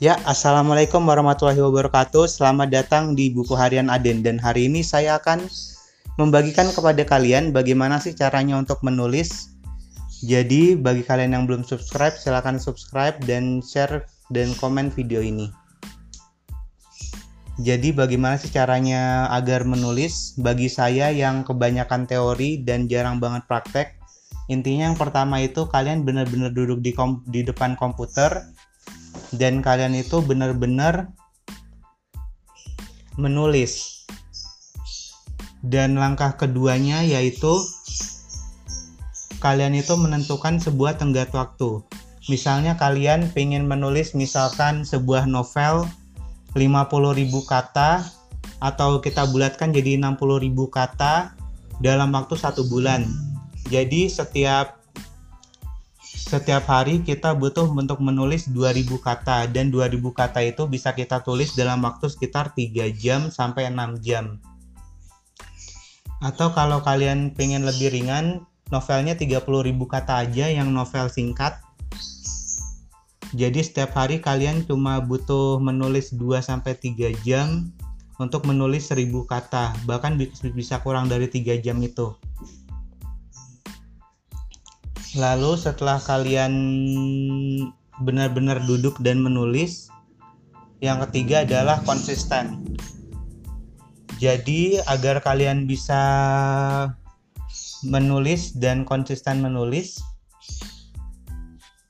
Ya, Assalamualaikum warahmatullahi wabarakatuh. Selamat datang di buku harian Aden dan hari ini saya akan membagikan kepada kalian bagaimana sih caranya untuk menulis. Jadi, bagi kalian yang belum subscribe, silahkan subscribe dan share dan komen video ini. Jadi, bagaimana sih caranya agar menulis? Bagi saya yang kebanyakan teori dan jarang banget praktek, intinya yang pertama itu kalian benar-benar duduk di, di depan komputer dan kalian itu benar-benar menulis. Dan langkah keduanya yaitu kalian itu menentukan sebuah tenggat waktu. Misalnya kalian pengen menulis misalkan sebuah novel 50.000 kata atau kita bulatkan jadi 60.000 kata dalam waktu satu bulan. Jadi setiap setiap hari kita butuh untuk menulis 2000 kata dan 2000 kata itu bisa kita tulis dalam waktu sekitar 3 jam sampai 6 jam. Atau kalau kalian pengen lebih ringan, novelnya 30.000 kata aja yang novel singkat. Jadi setiap hari kalian cuma butuh menulis 2 sampai 3 jam untuk menulis 1000 kata, bahkan bisa kurang dari 3 jam itu. Lalu setelah kalian benar-benar duduk dan menulis, yang ketiga adalah konsisten. Jadi agar kalian bisa menulis dan konsisten menulis,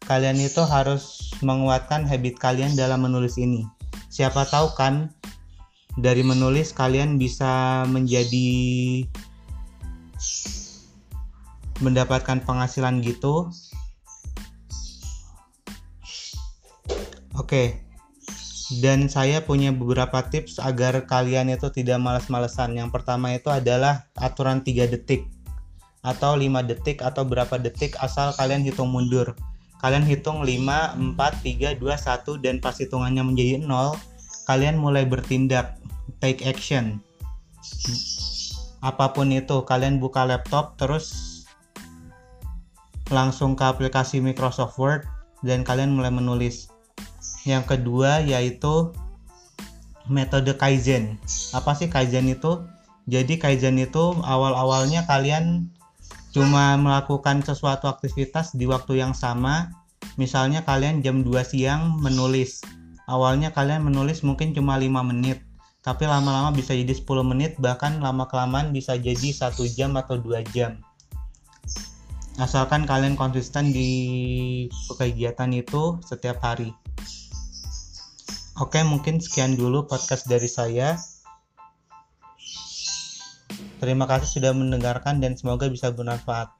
kalian itu harus menguatkan habit kalian dalam menulis ini. Siapa tahu kan dari menulis kalian bisa menjadi mendapatkan penghasilan gitu. Oke. Dan saya punya beberapa tips agar kalian itu tidak malas-malesan yang pertama itu adalah aturan 3 detik atau 5 detik atau berapa detik asal kalian hitung mundur. Kalian hitung 5, 4, 3, 2, 1 dan pas hitungannya menjadi 0 kalian mulai bertindak take action. Apa pun itu kalian buka laptop terus langsung ke aplikasi Microsoft Word dan kalian mulai menulis. Yang kedua yaitu metode Kaizen. Apa sih Kaizen itu? Jadi Kaizen itu awal-awalnya kalian cuma melakukan sesuatu aktivitas di waktu yang sama. Misalnya kalian jam 2 siang menulis. Awalnya kalian menulis mungkin cuma 5 menit. Tapi lama-lama bisa jadi 10 menit bahkan lama-kelamaan bisa jadi satu jam atau dua jam asalkan kalian konsisten di kegiatan itu setiap hari. Oke mungkin sekian dulu podcast dari saya. Terima kasih sudah mendengarkan dan semoga bisa bermanfaat